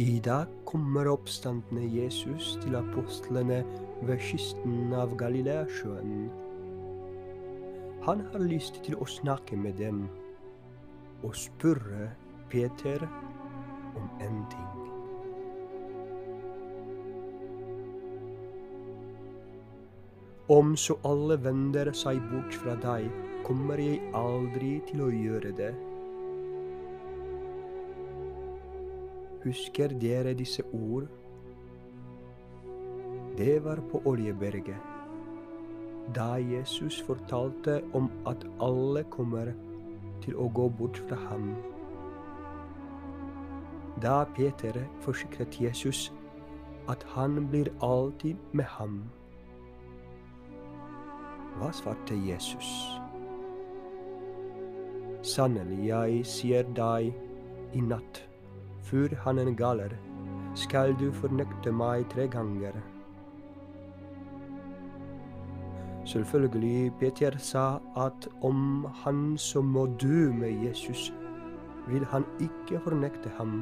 I dag kommer oppstandende Jesus til apostlene ved kysten av Galileasjøen. Han har lyst til å snakke med dem og spørre Peter om en ting. Om så alle vender seg bort fra deg, kommer jeg aldri til å gjøre det. Husker dere disse ord? Det var på Oljeberget, da Jesus fortalte om at alle kommer til å gå bort fra ham. Da Peter forsikret Jesus at han blir alltid med ham. Hva svarte Jesus? Sannelig, jeg sier deg, i natt, før hanen galer, skal du fornekte meg tre ganger. Selvfølgelig, Peter sa at om han som må dø med Jesus, vil han ikke fornekte ham.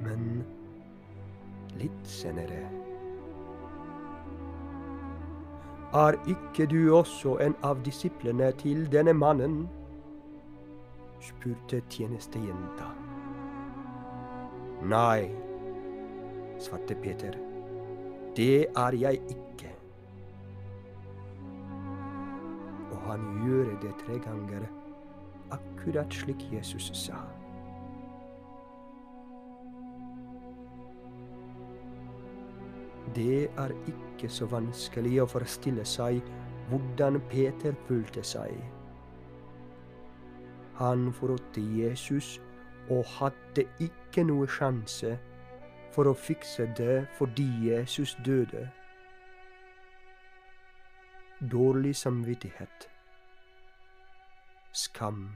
Men litt senere Er ikke du også en av disiplene til denne mannen? Spurte tjenestejenta. Nei, svarte Peter. Det er jeg ikke. Og han gjør det tre ganger, akkurat slik Jesus sa. Det er ikke så vanskelig å forestille seg hvordan Peter følte seg. Han forrådte Jesus og hadde ikke noe sjanse for å fikse det fordi Jesus døde. Dårlig samvittighet. Skam.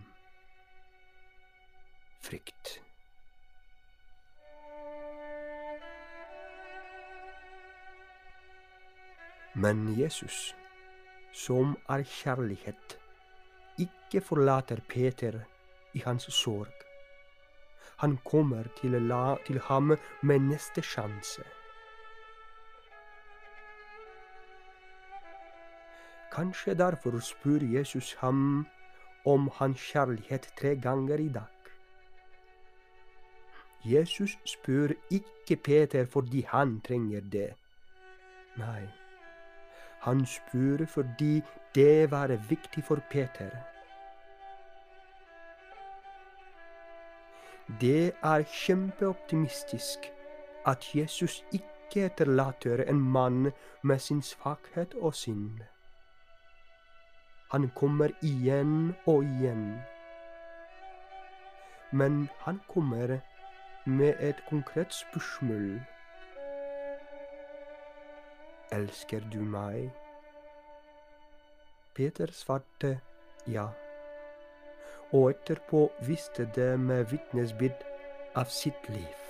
Frykt. Men Jesus, som er kjærlighet, ikke forlater Peter i hans sorg. Han kommer til, la, til ham med neste sjanse. Kanskje derfor spør Jesus ham om hans kjærlighet tre ganger i dag. Jesus spør ikke Peter fordi han trenger det. Nei. Han spurte fordi det var viktig for Peter. Det er kjempeoptimistisk at Jesus ikke etterlater en mann med sin svakhet og synd. Han kommer igjen og igjen. Men han kommer med et konkret spørsmål. Elsker du meg? Peter svarte ja, og etterpå viste det med vitnesbyrd av sitt liv.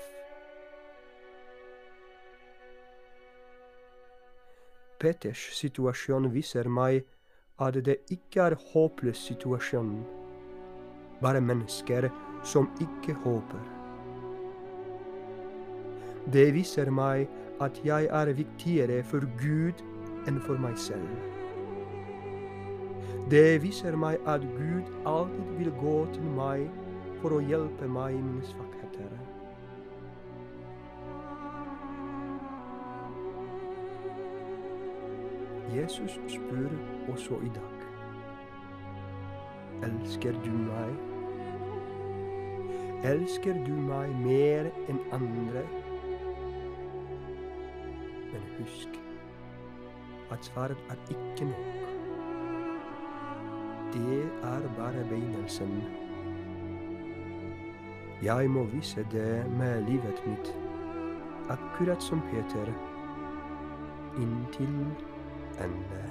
Peters situasjon viser meg at det ikke er håpløs situasjon, bare mennesker som ikke håper. Det viser meg at jeg er viktigere for Gud enn for meg selv. Det viser meg at Gud alltid vil gå til meg for å hjelpe meg i mine svakheter. Jesus spør også i dag. Elsker du meg? Elsker du meg mer enn andre? Husk at svaret er ikke nok. Det er bare begynnelsen. Jeg må vise det med livet mitt, akkurat som Peter, inntil ende.